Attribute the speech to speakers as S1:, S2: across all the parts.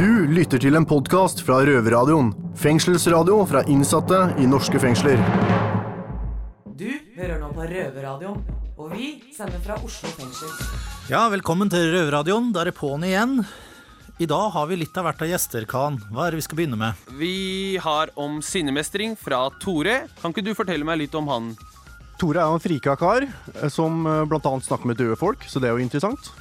S1: Du lytter til en podkast fra Røverradioen. Fengselsradio fra innsatte i norske fengsler.
S2: Du hører nå på Røverradioen, og vi sender fra Oslo fengsel.
S3: Ja, velkommen til Røverradioen. Da er det på'n igjen. I dag har vi litt av hvert av gjester, Khan. Hva er det vi skal begynne med?
S4: Vi har om sinnemestring fra Tore. Kan ikke du fortelle meg litt om han?
S1: Tore er jo en frika kar eh, som bl.a. blant annet snakker med døde folk, så det er jo interessant.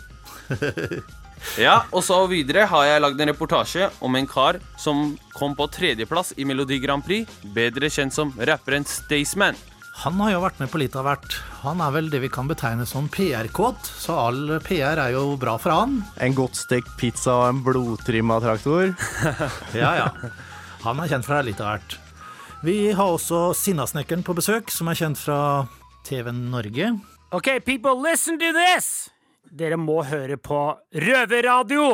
S4: Ja, og så videre har jeg lagd en reportasje om en kar som kom på tredjeplass i Melodi Grand Prix, bedre kjent som rapperen Staysman.
S3: Han har jo vært med på litt av hvert. Han er vel det vi kan betegne som PR-kåt, så all PR er jo bra for han.
S1: En godt stekt pizza og en blodtrimma traktor.
S3: Ja, ja. Han er kjent fra litt av hvert. Vi har også Sinnasnekkeren på besøk, som er kjent fra TV Norge.
S5: Ok, people, listen to this! Dere må høre på Røverradio!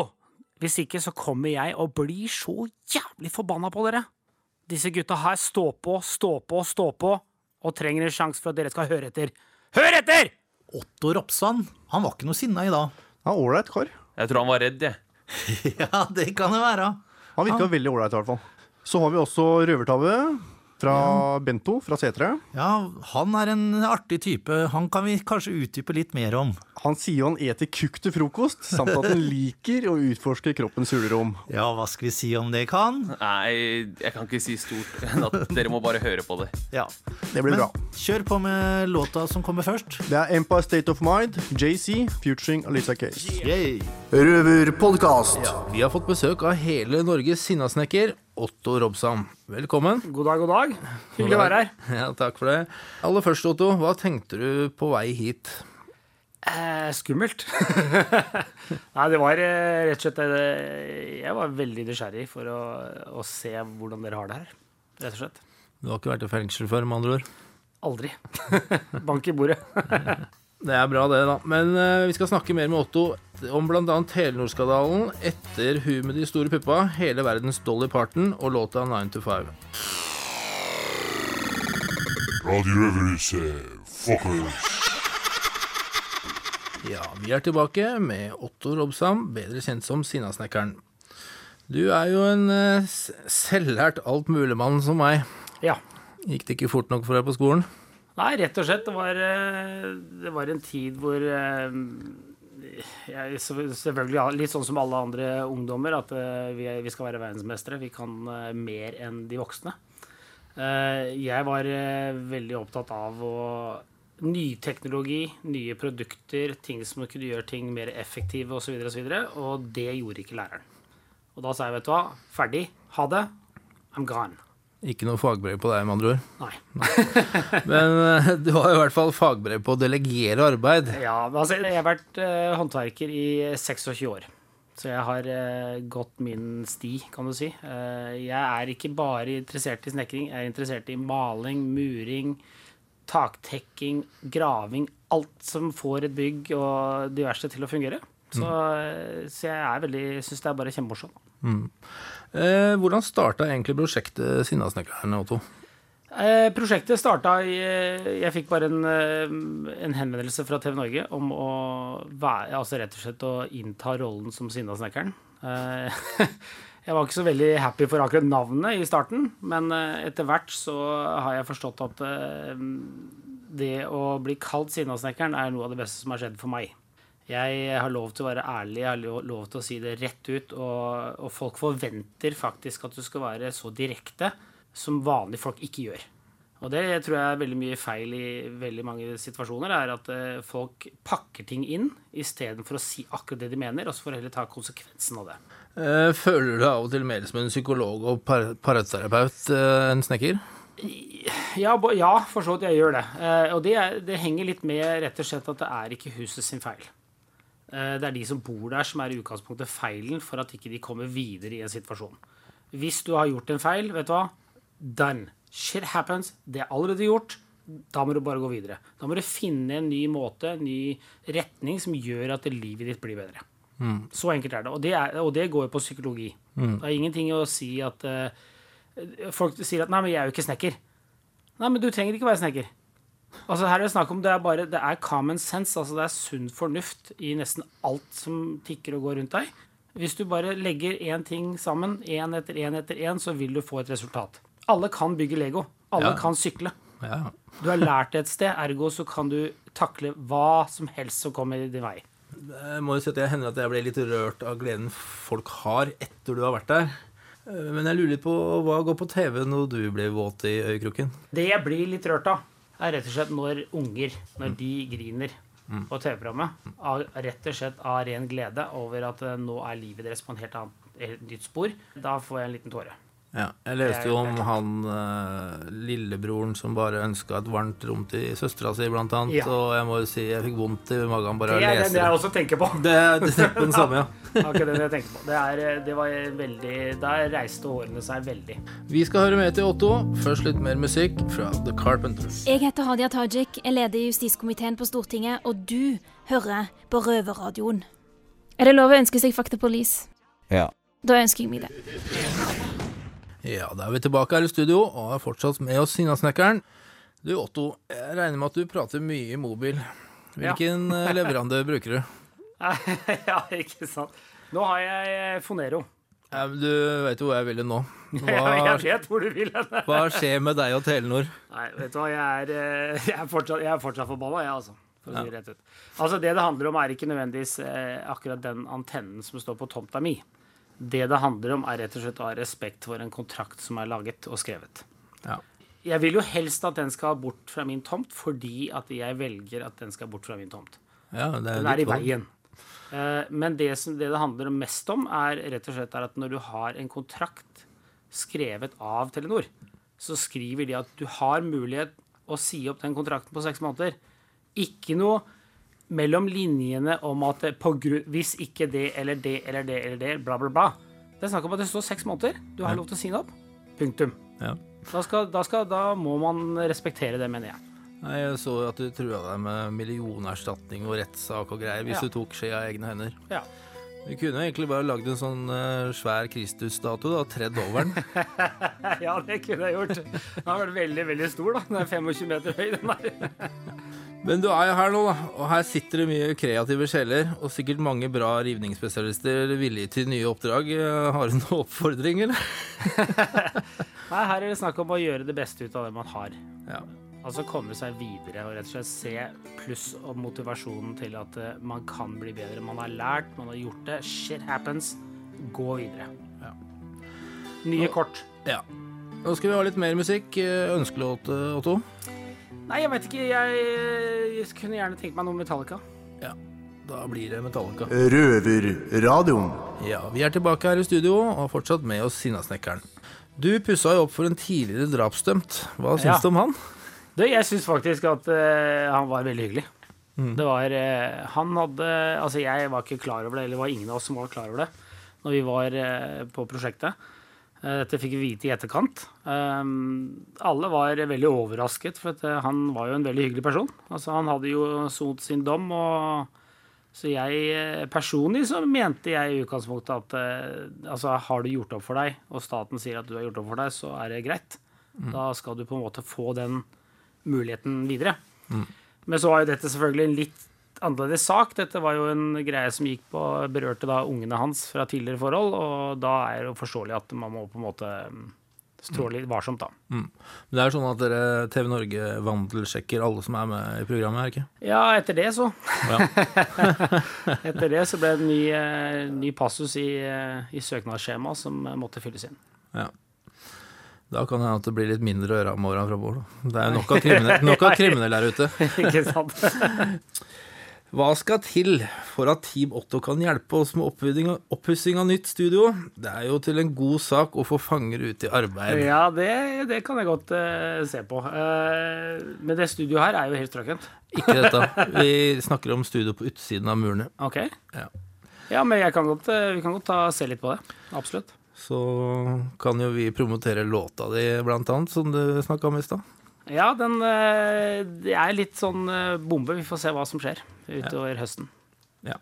S5: Hvis ikke så kommer jeg og blir så jævlig forbanna på dere. Disse gutta her står på, står på, står på, og trenger en sjanse for at dere skal høre etter. Hør etter!
S3: Otto Ropsand. Han var ikke noe sinna i dag.
S1: Han er ålreit kar.
S4: Jeg tror han var redd, jeg.
S3: Ja, det kan det være.
S1: Han virka veldig ålreit i hvert fall. Så har vi også Røvertabbe fra Bento fra Setre.
S3: Ja, han er en artig type. Han kan vi kanskje utdype litt mer om.
S1: Han sier han eter kukk til frokost, samt at han liker å utforske kroppens hulrom.
S3: Ja, hva skal vi si om det, Kan?
S4: Nei, jeg kan ikke si stort enn at dere må bare høre på det.
S3: Ja.
S1: Det blir bra.
S3: Kjør på med låta som kommer først.
S1: Det er Empire State of Mind, JC, featuring Alisa Case.
S3: Yeah.
S1: Røverpodkast.
S6: Vi har fått besøk av hele Norges sinnasnekker, Otto Robsam. Velkommen.
S5: God dag, god dag. Hyggelig å være her.
S6: Ja, takk for det. Aller først, Otto, hva tenkte du på vei hit?
S5: Eh, skummelt. Nei, det var eh, rett og slett eh, Jeg var veldig nysgjerrig for å, å se hvordan dere har det her. Rett og slett.
S6: Du har ikke vært i fengsel før, med andre ord.
S5: Aldri. Bank i bordet.
S6: Det er bra, det, da. Men uh, vi skal snakke mer med Otto om bl.a. Telenor-skandalen etter hun med de store puppa, hele verdens Dolly Parton og låta 9 to 5.
S7: Radio
S6: Ja, vi er tilbake med Otto Robsam, bedre kjent som Sinnasnekkeren. Du er jo en uh, selvlært altmuligmann som meg.
S5: Ja.
S6: Gikk det ikke fort nok for deg på skolen?
S5: Nei, rett og slett. Det var, eh, det var en tid hvor eh, jeg, Selvfølgelig litt sånn som alle andre ungdommer, at eh, vi, vi skal være verdensmestere. Vi kan mer enn de voksne. Jeg var veldig opptatt av å Ny teknologi, nye produkter, ting som kunne gjøre ting mer effektive osv. Og, så videre, og det gjorde ikke læreren. Og da sa jeg, vet du hva, ferdig, ha det, I'm gone.
S6: Ikke noe fagbrev på deg, med andre ord.
S5: Nei.
S6: Men eh, du har i hvert fall fagbrev på å delegere arbeid.
S5: Ja, altså, jeg har vært uh, håndverker i 26 år. Så jeg har uh, gått min sti, kan du si. Uh, jeg er ikke bare interessert i snekring, jeg er interessert i maling, muring, taktekking, graving. Alt som får et bygg og diverse til å fungere. Så, mm. så jeg er veldig, syns det er bare kjempemorsomt.
S6: Eh, hvordan starta egentlig prosjektet Sinnasnekkeren, Otto?
S5: Eh, prosjektet starta i eh, Jeg fikk bare en, eh, en henvendelse fra TV Norge om å være, altså rett og slett å innta rollen som Sinnasnekkeren. Eh, jeg var ikke så veldig happy for akkurat navnet i starten, men eh, etter hvert så har jeg forstått at det å bli kalt Sinnasnekkeren er noe av det beste som har skjedd for meg. Jeg har lov til å være ærlig, jeg har lov til å si det rett ut, og, og folk forventer faktisk at du skal være så direkte som vanlige folk ikke gjør. Og det tror jeg er veldig mye feil i veldig mange situasjoner, er at eh, folk pakker ting inn istedenfor å si akkurat det de mener, og så får de heller ta konsekvensen av det.
S6: Eh, føler du av og til mer som en psykolog og par parterapeut eh, enn snekker?
S5: Ja, ja, for så vidt jeg gjør det. Og det, det henger litt med rett og slett at det er ikke huset sin feil. Eh, det er de som bor der som er i utgangspunktet feilen for at ikke de kommer videre i en situasjon. Hvis du har gjort en feil, vet du hva? Done. Shit happens. Det er allerede gjort. Da må du bare gå videre. Da må du finne en ny måte, en ny retning som gjør at livet ditt blir bedre. Så enkelt er det. Og det, er, og det går jo på psykologi. Det er ingenting å si at uh, Folk sier at 'nei, men jeg er jo ikke snekker'. Nei, men du trenger ikke være snekker. Altså her er Det snakk om det er bare, det er common sense, altså det er sunn fornuft i nesten alt som tikker og går rundt deg. Hvis du bare legger én ting sammen, én etter én etter én, så vil du få et resultat. Alle kan bygge Lego. Alle
S6: Ja.
S5: kan sykle.
S6: Ja.
S5: Du har lært det et sted, ergo så kan du takle hva som helst som kommer i din vei.
S6: Jeg må jo si at jeg hender at jeg ble litt rørt av gleden folk har etter du har vært der. Eh, Men jeg lurer litt på hva går på TV når du blir våt i øyekroken?
S5: Det jeg blir litt rørt av, er rett og slett når unger, når de griner på TV-programmet, rett og slett av ren glede over at eh, nå er livet deres på en helt annet helt nytt spor. Da får jeg en liten tåre.
S6: Ja, jeg leste jo om han uh, lillebroren som bare ønska et varmt rom til søstera si, blant annet.
S5: Ja.
S6: Og jeg må jo si jeg fikk vondt i magen bare av
S5: Det
S6: å
S5: er den jeg også tenker på.
S6: Det er det er på den samme, ja.
S5: Er akkurat den jeg tenker på. Det, er, eh, det var veldig Der reiste hårene seg veldig.
S6: Vi skal høre mer til Otto. Først litt mer musikk fra The Carpenters.
S8: Jeg heter Hadia Tajik, jeg leder justiskomiteen på Stortinget, og du hører på Røverradioen. Er det lov å ønske seg Fakta Police?
S9: Ja.
S8: Da ønsker jeg meg det.
S6: Ja, da er vi tilbake her i studio og er fortsatt med oss Sinnasnekkeren. Du Otto, jeg regner med at du prater mye i mobil. Hvilken ja. leverandør bruker du?
S5: ja, ikke sant. Nå har jeg eh, Fonero.
S6: Ja, men du vet jo hvor jeg vil nå. Hva,
S5: jeg vet hvor du vil hen.
S6: hva skjer med deg og Telenor?
S5: Nei, vet du hva, jeg er, eh, jeg er fortsatt, jeg er fortsatt forbanna, jeg, altså. For å si det rett ut. Altså, det det handler om, er ikke nødvendigvis eh, akkurat den antennen som står på tomta mi. Det det handler om, er rett og slett å ha respekt for en kontrakt som er laget og skrevet.
S6: Ja.
S5: Jeg vil jo helst at den skal bort fra min tomt, fordi at jeg velger at den skal bort fra min tomt.
S6: Ja, det er
S5: Den er i veien. Eh, Men det, som, det det handler mest om, er rett og slett er at når du har en kontrakt skrevet av Telenor, så skriver de at du har mulighet å si opp den kontrakten på seks måneder. Ikke noe mellom linjene om at hvis ikke det eller det eller det eller det, bla, bla, bla. Det er snakk om at det står seks måneder. Du har lov til å si det opp. Punktum.
S6: Ja.
S5: Da, skal, da, skal, da må man respektere det, mener jeg.
S6: Nei, Jeg så at du trua deg med millionerstatning og rettssak og greier hvis
S5: Ja.
S6: du tok skjea i egne hender.
S5: Ja.
S6: Du kunne egentlig bare lagd en sånn uh, svær Kristus-statue og tredd over den.
S5: Ja, det kunne jeg gjort. Den har vært veldig, veldig stor, da. Den er 25 meter høy, den der.
S6: Men du er jo her nå, da, og her sitter det mye kreative sjeler, og sikkert mange bra rivningsspesialister villige til nye oppdrag. Eh, Har du noen oppfordring, eller?
S5: Nei, her er det snakk om å gjøre det beste ut av det man har.
S6: Ja.
S5: Altså komme seg videre og rett og slett se pluss og motivasjonen til at eh, man kan bli bedre. Man har lært, man har gjort det. Shit happens. Gå videre.
S6: Ja.
S5: Nye kort.
S6: ja. Nå skal vi ha litt mer musikk. Eh, Ønskelåt, Otto?
S5: Nei, jeg veit ikke. Jeg, jeg kunne gjerne tenkt meg noe Metallica.
S6: Ja, Da blir det Metallica.
S1: Røverradioen.
S6: Ja, vi er tilbake her i studio og fortsatt med oss Sinnasnekkeren. Du pussa jo opp for en tidligere drapsdømt. Hva syns
S5: Ja.
S6: du om han?
S5: Du, jeg syns faktisk at uh, han var veldig hyggelig. Det var uh, Han hadde Altså, jeg var ikke klar over det, eller det var ingen av oss som var klar over det når vi var uh, på prosjektet. Eh, dette fikk vi vite i etterkant. Um, alle var veldig overrasket, for eh, han var jo en veldig hyggelig person. Altså, han hadde jo sont sin dom, og så jeg eh, personlig så mente jeg i utgangspunktet at eh, altså, har du gjort opp for deg, og staten sier at du har gjort opp for deg, så er det greit. Da skal du på en måte få den muligheten videre. Men så var jo dette selvfølgelig en litt annerledes sak. Dette var jo en greie som gikk på berørte da ungene hans fra tidligere forhold, og da er det jo forståelig at man må på en måte mm, strå litt varsomt, da.
S6: Men Det er sånn at dere TV Norge vandelsjekker alle som er med i programmet, er det ikke?
S5: Ja, etter det så.
S6: Ja.
S5: Etter det så ble det en ny, eh, ny passus i, eh, i søknadsskjemaet som eh, måtte fylles inn.
S6: ja. Da kan det hende at det blir litt mindre å gjøre om åra fra da. Det er jo nok av kriminelle, nok av kriminelle her ute.
S5: Ikke sant?
S6: Hva skal til for at Team Otto kan hjelpe oss med oppussing av- nytt studio? Det er jo til en god sak å få fanger ut i arbeid.
S5: Ja, det, det kan jeg godt uh, se på. Uh, men det studioet her er jo helt strøkent.
S6: Ikke dette. Vi snakker om studio på utsiden av murene.
S5: Ok.
S6: Ja.
S5: Ja, men jeg kan godt, eh, vi kan godt ta, se litt på det. Absolutt.
S6: Så kan jo vi promotere låta di, blant annet, som du snakka om i stad.
S5: Ja, den eh, det er litt sånn eh, bombe. Vi får se hva som skjer utover høsten.
S6: Ja.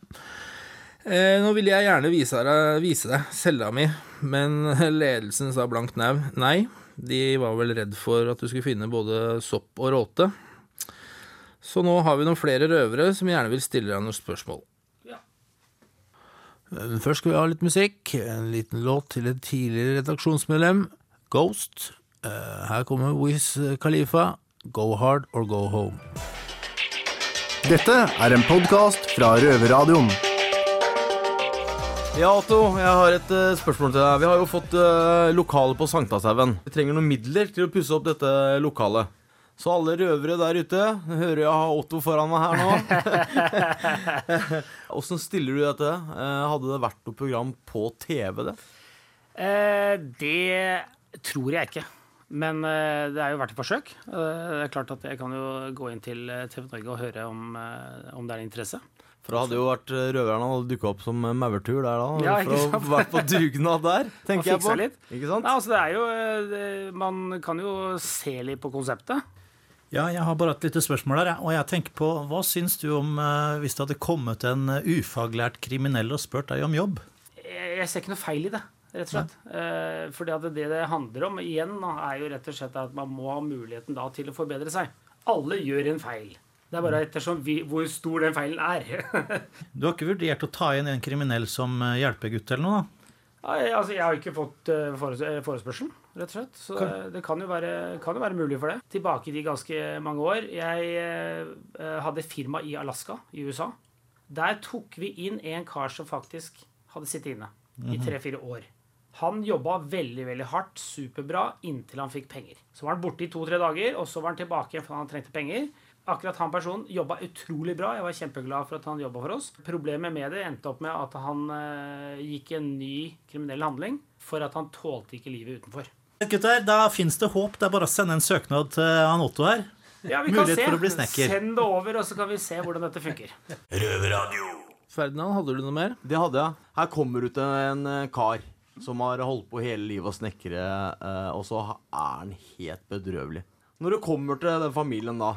S6: Eh, nå ville jeg gjerne vise deg, vise deg cella mi, men ledelsen sa blankt nei. nei. De var vel redd for at du skulle finne både sopp og råte. Så nå har vi noen flere røvere som gjerne vil stille deg noen spørsmål.
S5: Ja.
S6: Først skal vi ha litt musikk. En liten låt til et tidligere redaksjonsmedlem, Ghost. Eh, Her kommer Wiz Khalifa, Go Hard or Go Home.
S1: Dette er en podkast fra Røverradioen.
S9: Ja, Otto, jeg har et uh, spørsmål til deg. Vi har jo fått uh, lokale på Sankthanshaugen. Vi trenger noen midler til å pusse opp dette lokalet. Så alle røvere der ute Hører jeg har Otto foran meg her nå. Åssen stiller du dette? Uh, hadde det vært noe program på TV, det?
S5: Eh, det tror jeg ikke. Men eh, det er jo verdt et forsøk. Eh, det er klart at Jeg kan jo gå inn til eh, TV Norge og høre om, om det er interesse.
S9: For det hadde jo vært røverne hadde dukka opp som maurtur der da.
S5: Ja,
S9: for å være på dugnad der, tenker jeg på.
S5: litt.
S9: Ikke sant?
S5: Nei, altså det er jo det, Man kan jo se litt på konseptet.
S3: Ja, jeg har bare et lite spørsmål der, og jeg tenker på Hva syns du om hvis det hadde kommet en ufaglært kriminell og spurt deg om jobb?
S5: Jeg, jeg ser ikke noe feil i det, rett og slett. Eh, fordi at det det handler om igjen, er jo rett og slett at man må ha muligheten da til å forbedre seg. Alle gjør en feil. Det er bare ettersom vi, hvor stor den feilen er.
S3: Du har ikke vurdert å ta inn en kriminell som eh, hjelpegutt eller noe? da?
S5: Nei, altså, jeg har ikke fått forespørselen, forespørsel, rett og slett. Så det, det kan, jo være, kan jo være mulig for det. Tilbake i de ganske mange år. Jeg eh, hadde firma i Alaska i USA. Der tok vi inn en kar som faktisk hadde sittet inne i tre-fire år. Han jobba veldig veldig hardt, superbra, inntil han fikk penger. Så var han borte i to-tre dager, og så var han tilbake igjen fordi han trengte penger. Akkurat han personen jobba utrolig bra. Jeg var kjempeglad for at han jobba for oss. Problemet med det endte opp med at han eh, gikk i en ny kriminell handling for at han tålte ikke livet utenfor.
S3: Gutter, da fins det håp. Det er bare å sende en søknad til han Otto her.
S5: Ja, vi kan
S3: Mulighet
S5: se.
S3: for å bli snekker.
S5: Send det over, og så kan vi se hvordan dette funker.
S6: Ferdinand, hadde du noe mer?
S9: Det hadde jeg. Her kommer ut en eh, kar som har holdt på hele livet å snekre, eh, og så er han helt bedrøvelig. Når du kommer til den familien da,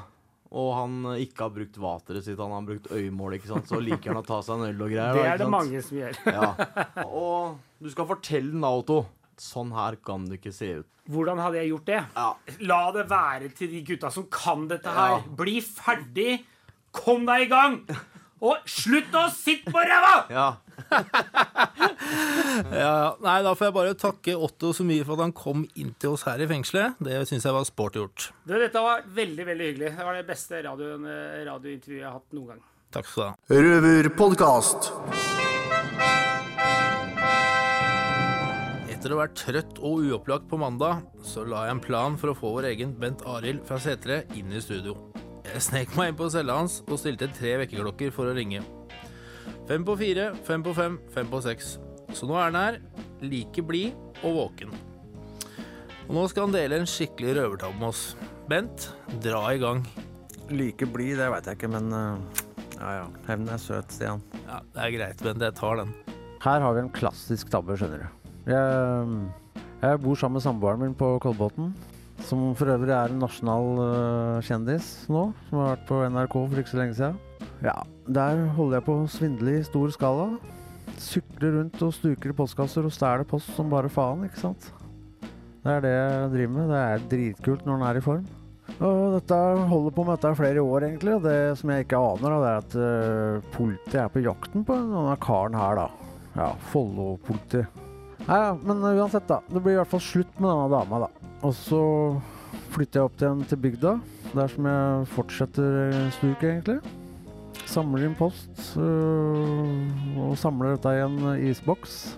S9: og han ikke har brukt vateret sitt, han har brukt øyemål, så liker han å ta seg en øl og greier.
S5: Det er det mange som gjør.
S9: Ja. Og du skal fortelle den da, Otto. Sånn her kan det ikke se ut.
S5: Hvordan hadde jeg gjort det?
S9: Ja.
S5: La det være til de gutta som kan dette her.
S9: Ja.
S5: Bli ferdig! Kom deg i gang! Og slutt å sitte på ræva!
S9: Ja.
S6: Ja. Nei, da får jeg bare takke Otto så mye for at han kom inn til oss her i fengselet. Det syns jeg var sport gjort.
S5: Du, dette var veldig veldig hyggelig. Det var det beste radio, radiointervjuet jeg har hatt noen gang.
S6: Takk skal du ha.
S1: Røverpodkast.
S6: Etter å ha vært trøtt og uopplagt på mandag, så la jeg en plan for å få vår egen Bent Arild fra Setre inn i studio. Jeg snek meg inn på cella hans og stilte tre vekkerklokker for å ringe. Fem på fire, fem på fem, fem på seks. Så nå er han her, like blid og våken. Og nå skal han dele en skikkelig røvertabbe med oss. Bent, dra i gang.
S10: Like blid, det veit jeg ikke, men eh, ja ja. Hevnen er søt, Stian.
S6: Ja, Det er greit, Bent. Jeg tar den.
S10: Her har vi en klassisk tabbe, skjønner du. Jeg, jeg bor sammen med samboeren min på Kolbotn, som for øvrig er en nasjonal eh, kjendis nå, som har vært på NRK for ikke så lenge siden. Ja, der holder jeg på å svindle i stor skala. Sykler rundt og stuker i postkasser og stjeler post som bare faen, ikke sant. Det er det jeg driver med. Det er dritkult når den er i form. Og dette holder på med dette i flere år, egentlig. Og det som jeg ikke aner, det er at eh, politiet er på jakten på denne karen her, da. Ja, Follo-politi. Ja, ja, men uansett, da. Det blir i hvert fall slutt med denne dama, da. Og så flytter jeg opp igjen til bygda, der som jeg fortsetter stuket, egentlig. Samler inn post, øh, og samler dette i en isboks.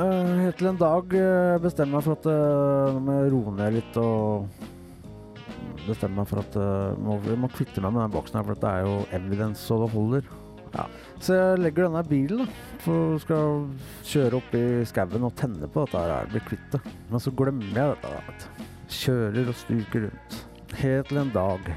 S10: Uh, helt til en dag uh, bestemmer jeg meg for at uh, må jeg roe ned litt og bestemmer meg for at uh, må, jeg må kvitte meg med den boksen her, for det er jo evidence og det holder. Ja. Så jeg legger denne bilen, da, for skal kjøre opp i skauen og tenne på dette her, bli kvitt det. Men så glemmer jeg dette, da, vet du. Kjører og stuker rundt. Helt til en dag.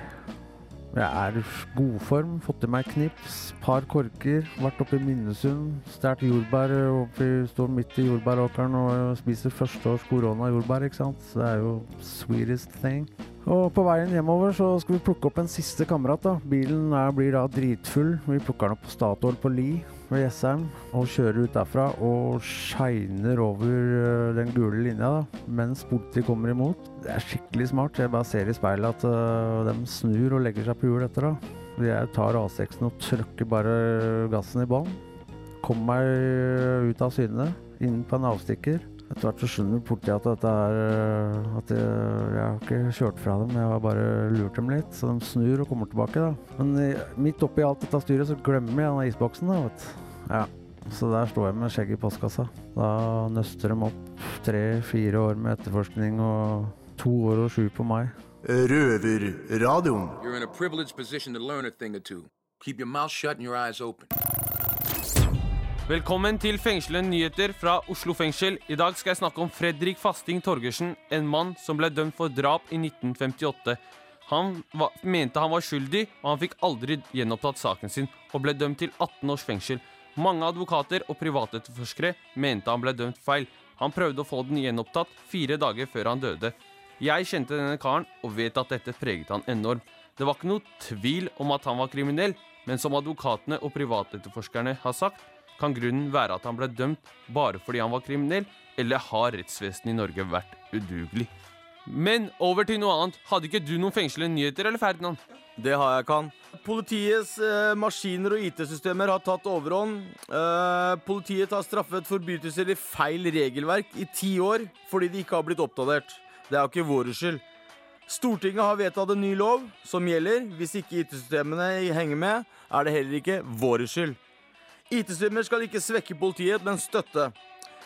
S10: Jeg er i godform, fått i meg knips, par korker, vært oppe i Minnesund, stjålet jordbær oppi, står midt i jordbæråkeren og spiser førsteårs korona-jordbær, ikke sant. Det er jo sweetest thing. Og på veien hjemover så skal vi plukke opp en siste kamerat, da. Bilen er, blir da dritfull. Vi plukker den opp på Statoil på Li ved Jessheim og kjører ut derfra og shiner over øh, den gule linja da, mens politiet kommer imot. Det er skikkelig smart. Jeg bare ser i speilet at uh, de snur og legger seg på hjul etter da. Jeg tar A6-en og trykker bare gassen i bånn. Kommer meg ut av syne, inn på en avstikker. Etter hvert så skjønner politiet at dette er At jeg, jeg har ikke kjørt fra dem, jeg har bare lurt dem litt. Så de snur og kommer tilbake, da. Men eh, midt oppi alt dette styret så glemmer jeg den isboksen, da, vet du. Ja. Så der står jeg med skjegget i postkassa. Da nøster de opp tre-fire år med etterforskning og to år og sju på meg.
S1: Røverradioen.
S11: You're in a privileged position to learn a thing or two. Keep your mouth shut and your eyes open.
S4: Velkommen til Fengslende nyheter fra Oslo fengsel. I dag skal jeg snakke om Fredrik Fasting Torgersen, en mann som ble dømt for drap i 1958. Han var, mente han var skyldig, og han fikk aldri gjenopptatt saken sin, og ble dømt til 18 års fengsel. Mange advokater og privatetterforskere mente han ble dømt feil. Han prøvde å få den gjenopptatt fire dager før han døde. Jeg kjente denne karen og vet at dette preget han enormt. Det var ikke noe tvil om at han var kriminell, men som advokatene og privatetterforskerne har sagt, kan grunnen være at han ble dømt bare fordi han var kriminell, eller har rettsvesenet i Norge vært udugelig? Men over til noe annet. Hadde ikke du noen fengslende nyheter, eller Ferdinand?
S9: Det har jeg, kan. Politiets eh, maskiner og IT-systemer har tatt overhånd. Eh, politiet har straffet forbrytelser i feil regelverk i ti år fordi de ikke har blitt oppdatert. Det er jo ikke vår skyld. Stortinget har vedtatt en ny lov som gjelder. Hvis ikke IT-systemene henger med, er det heller ikke vår skyld. IT-systemer skal ikke svekke politiet, men støtte.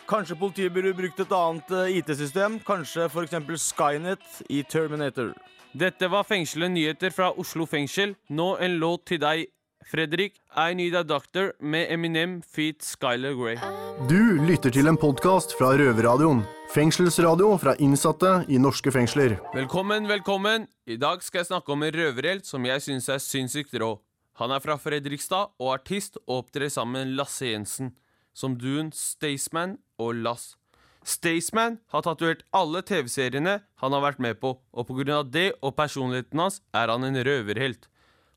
S9: Kanskje politiet burde brukt et annet eh, IT-system? Kanskje f.eks. Skynet i Terminator.
S4: Dette var fengslende nyheter fra Oslo fengsel. Nå en låt til deg, Fredrik. I Need a Doctor med Eminem feat Skyler Grey.
S1: Du lytter til en podkast fra Røverradioen. Fengselsradio fra innsatte i norske fengsler.
S4: Velkommen, velkommen. I dag skal jeg snakke om en røverhelt som jeg syns er sinnssykt rå. Han er fra Fredrikstad og artist og opptrer sammen med Lasse Jensen, som Dune, Staysman og Lass. Staysman har tatovert alle TV-seriene han har vært med på, og av det og personligheten hans er han en røverhelt.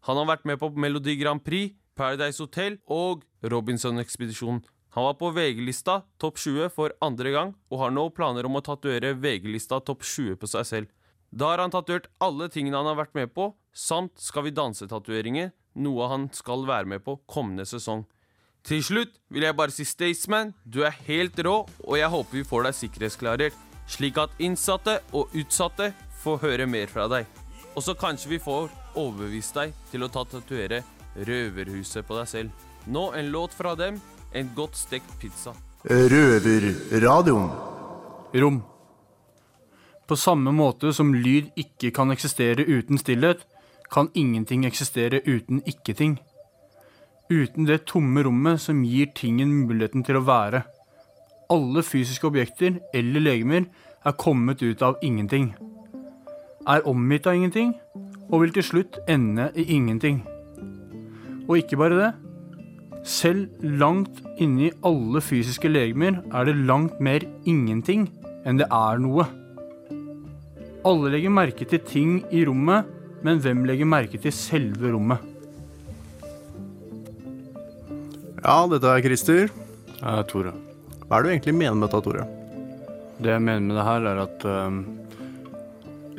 S4: Han har vært med på Melodi Grand Prix, Paradise Hotel og Robinson-ekspedisjonen. Han var på VG-lista topp 20 for andre gang, og har nå planer om å tatovere VG-lista topp 20 på seg selv. Da har han tatovert alle tingene han har vært med på, samt Skal vi danse-tatoveringer, noe han skal være med på kommende sesong. Til slutt vil jeg bare si Staysman, du er helt rå, og jeg håper vi får deg sikkerhetsklarert, slik at innsatte og utsatte får høre mer fra deg. Og så kanskje vi får overbevist deg til å tatovere Røverhuset på deg selv. Nå en låt fra dem, en godt stekt pizza.
S1: Røverradioen.
S12: Rom. På samme måte som lyd ikke kan eksistere uten stillhet, kan ingenting eksistere uten ikke-ting. Uten det tomme rommet som gir tingen muligheten til å være. Alle fysiske objekter eller legemer er kommet ut av ingenting. Er omgitt av ingenting, og vil til slutt ende i ingenting. Og ikke bare det. Selv langt inni alle fysiske legemer er det langt mer ingenting enn det er noe. Alle legger merke til ting i rommet, men hvem legger merke til selve rommet?
S1: Ja, dette er Christer.
S12: Jeg er Tore.
S1: Hva er det du egentlig mener med dette, Tore?
S12: Det jeg mener med det her, er at øhm,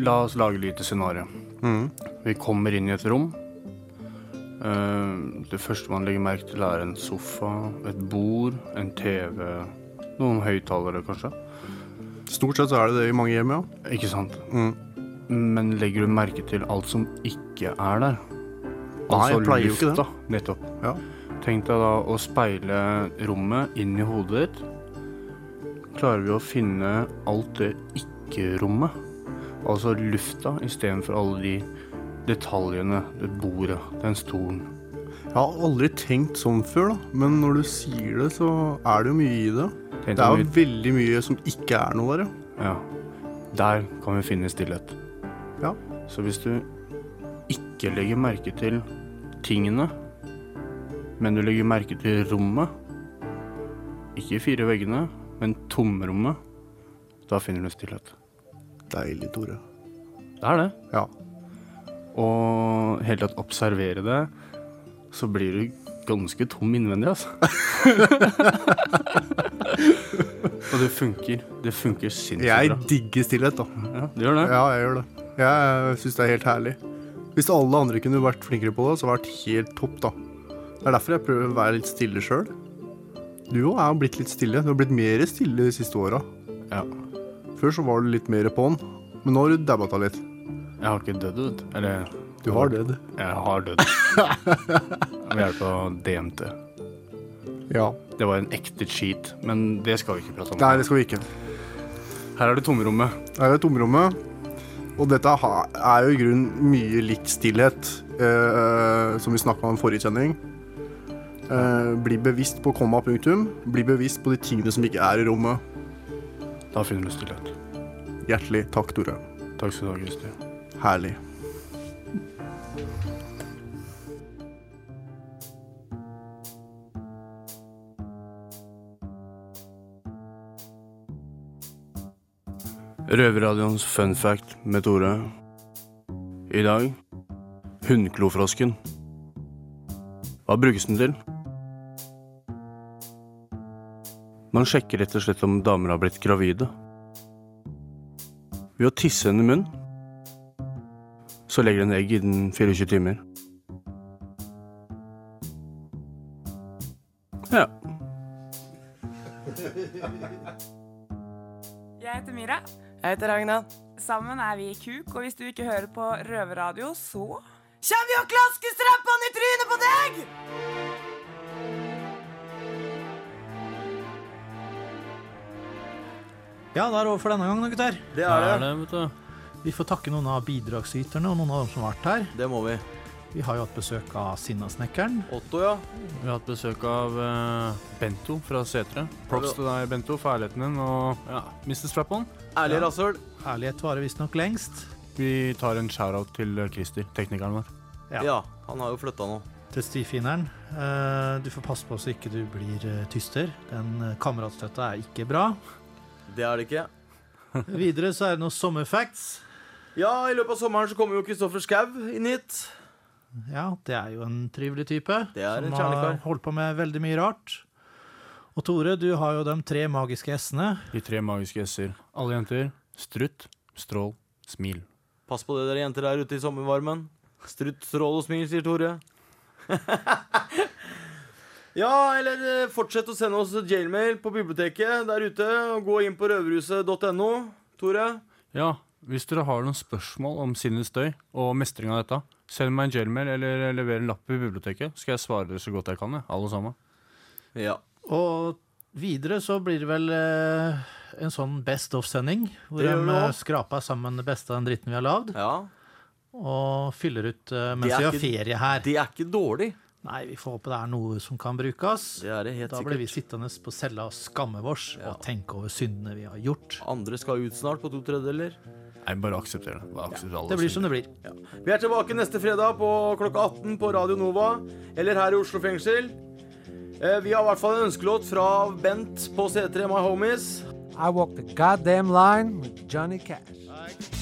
S12: La oss lage et lite scenario.
S1: Mm.
S12: Vi kommer inn i et rom. Uh, det første man legger merke til, er en sofa, et bord, en TV, noen høyttalere, kanskje.
S1: Stort sett så er det det i mange hjem, ja.
S12: Ikke sant?
S1: Mm.
S12: Men legger du merke til alt som ikke er der?
S1: Nei, jeg pleier jo ikke det.
S12: nettopp.
S1: Ja.
S12: Tenk deg da å speile rommet inn i hodet ditt. Klarer vi å finne alt det ikke-rommet? Altså lufta istedenfor alle de detaljene, det bordet, den stolen.
S1: Jeg har aldri tenkt sånn før, da. Men når du sier det, så er det jo mye i det.
S12: Tenk
S1: Det er
S12: jo
S1: jo veldig mye som ikke er noe der, ja.
S12: Ja. Der kan vi finne stillhet.
S1: Ja.
S12: Så hvis du ikke legger merke til tingene, men du legger merke til rommet, ikke fire veggene, men tomrommet, da finner du stillhet.
S1: Deilig, Tore.
S12: Det er det.
S1: Ja.
S12: Og helt tatt observere det, så blir du ganske tom innvendig, altså. Og det funker. Det funker sinnssykt bra.
S1: Jeg digger stillhet, da.
S12: Ja, du gjør det?
S1: Ja, jeg gjør det. Jeg syns det er helt herlig. Hvis alle andre kunne vært flinkere på det, så hadde det vært helt topp, da. Det er derfor jeg prøver å være litt stille sjøl. Du òg er jo blitt litt stille. Du har blitt mer stille de siste åra.
S12: Ja.
S1: Før så var du litt mer på'n, men nå har du dabba av litt.
S12: Jeg har ikke dødd ut. Eller
S1: Du har dødd.
S12: Jeg har dødd. Ved hjelp av DMT.
S1: Ja.
S12: Det var en ekte cheat, men det skal vi ikke prate om.
S1: Nei, det skal vi ikke.
S12: Her er det tomrommet.
S1: Her er det tomrommet. Og dette er jo i grunnen mye litt stillhet, eh, som vi snakka om i forrige sending. Eh, bli bevisst på komma punktum. Bli bevisst på de tingene som ikke er i rommet.
S12: Da finner du stillhet.
S1: Hjertelig takk, Tore.
S12: Takk skal du ha, Kristi.
S1: Herlig.
S12: Røverradioens fun fact med Tore. I dag hundklofrosken. Hva brukes den til? Man sjekker rett og slett om damer har blitt gravide. Ved å tisse henne i munnen, så legger den egg innen 24 timer. Ja.
S13: Jeg heter Mira. Jeg heter Ragna. Sammen er vi Kuk, og hvis du ikke hører på røverradio, så Kjem vi og klasker
S3: Ja, det er over for denne gangen, gutter.
S9: Det er det.
S12: Det er det, vet du.
S3: Vi får takke noen av bidragsyterne og noen av dem som har vært her.
S9: Det må vi.
S3: Vi har jo hatt besøk av Sinnasnekkeren.
S9: Otto, ja.
S12: Vi har hatt besøk av eh, Bento fra Setre. Props til deg, Bento, for ærligheten din. Og ja, Mr. Strap-on.
S9: Ærlig
S3: Ja.
S9: rasshøl.
S3: Ærlighet varer visstnok lengst.
S12: Vi tar en shout-out til eh, Christer, teknikeren vår.
S9: Ja. han har jo flytta nå.
S3: Til stifineren. Eh, Du får passe på så ikke du blir eh, tyster. Den eh, kameratstøtta er ikke bra.
S9: Det er det ikke.
S3: Videre så er det noen sommerfacts.
S9: Ja, i løpet av sommeren så kommer jo Kristoffer Schau inn hit.
S3: Ja, det er jo en trivelig type.
S9: Det er
S3: som
S9: en
S3: har holdt på med veldig mye rart. Og Tore, du har jo de tre magiske s-ene.
S12: De tre magiske s-er. Alle jenter. Strutt, strål, smil.
S9: Pass på det dere jenter der ute i sommervarmen. Strutt, strål og smil, sier Tore. ja, eller eh, fortsett å sende oss jailmail på biblioteket der ute. Og gå inn på røverhuset.no. Tore?
S12: Ja, hvis dere har noen spørsmål om sinnets støy og mestring av dette, send meg en jailmail eller lever en lapp i biblioteket, skal jeg svare dere så godt jeg kan. jeg, Alle sammen.
S9: Ja.
S3: Og videre så blir det vel eh, en sånn Best of-sending, hvor de eh, skraper sammen det beste av den dritten vi har lagd,
S9: Ja.
S3: og fyller ut eh, mens vi har ferie her.
S9: Det er ikke dårlig.
S3: Nei, vi får håpe det er noe som kan brukes.
S9: Det er det helt
S3: da
S9: sikkert.
S3: blir vi sittende på cella og skamme oss og tenke over syndene vi har gjort.
S9: Andre skal ut snart på to tredjedeler.
S12: Nei, bare aksepter det. Bare aksepter alle
S3: Det blir som det
S12: blir.
S3: blir.
S9: Vi er tilbake neste fredag på klokka 18 på Radio Nova, eller her i Oslo fengsel. Eh, Vi har i hvert fall en ønskelåt fra Bent på C3 My Homies.
S14: I walk the goddamn line with Johnny Cash.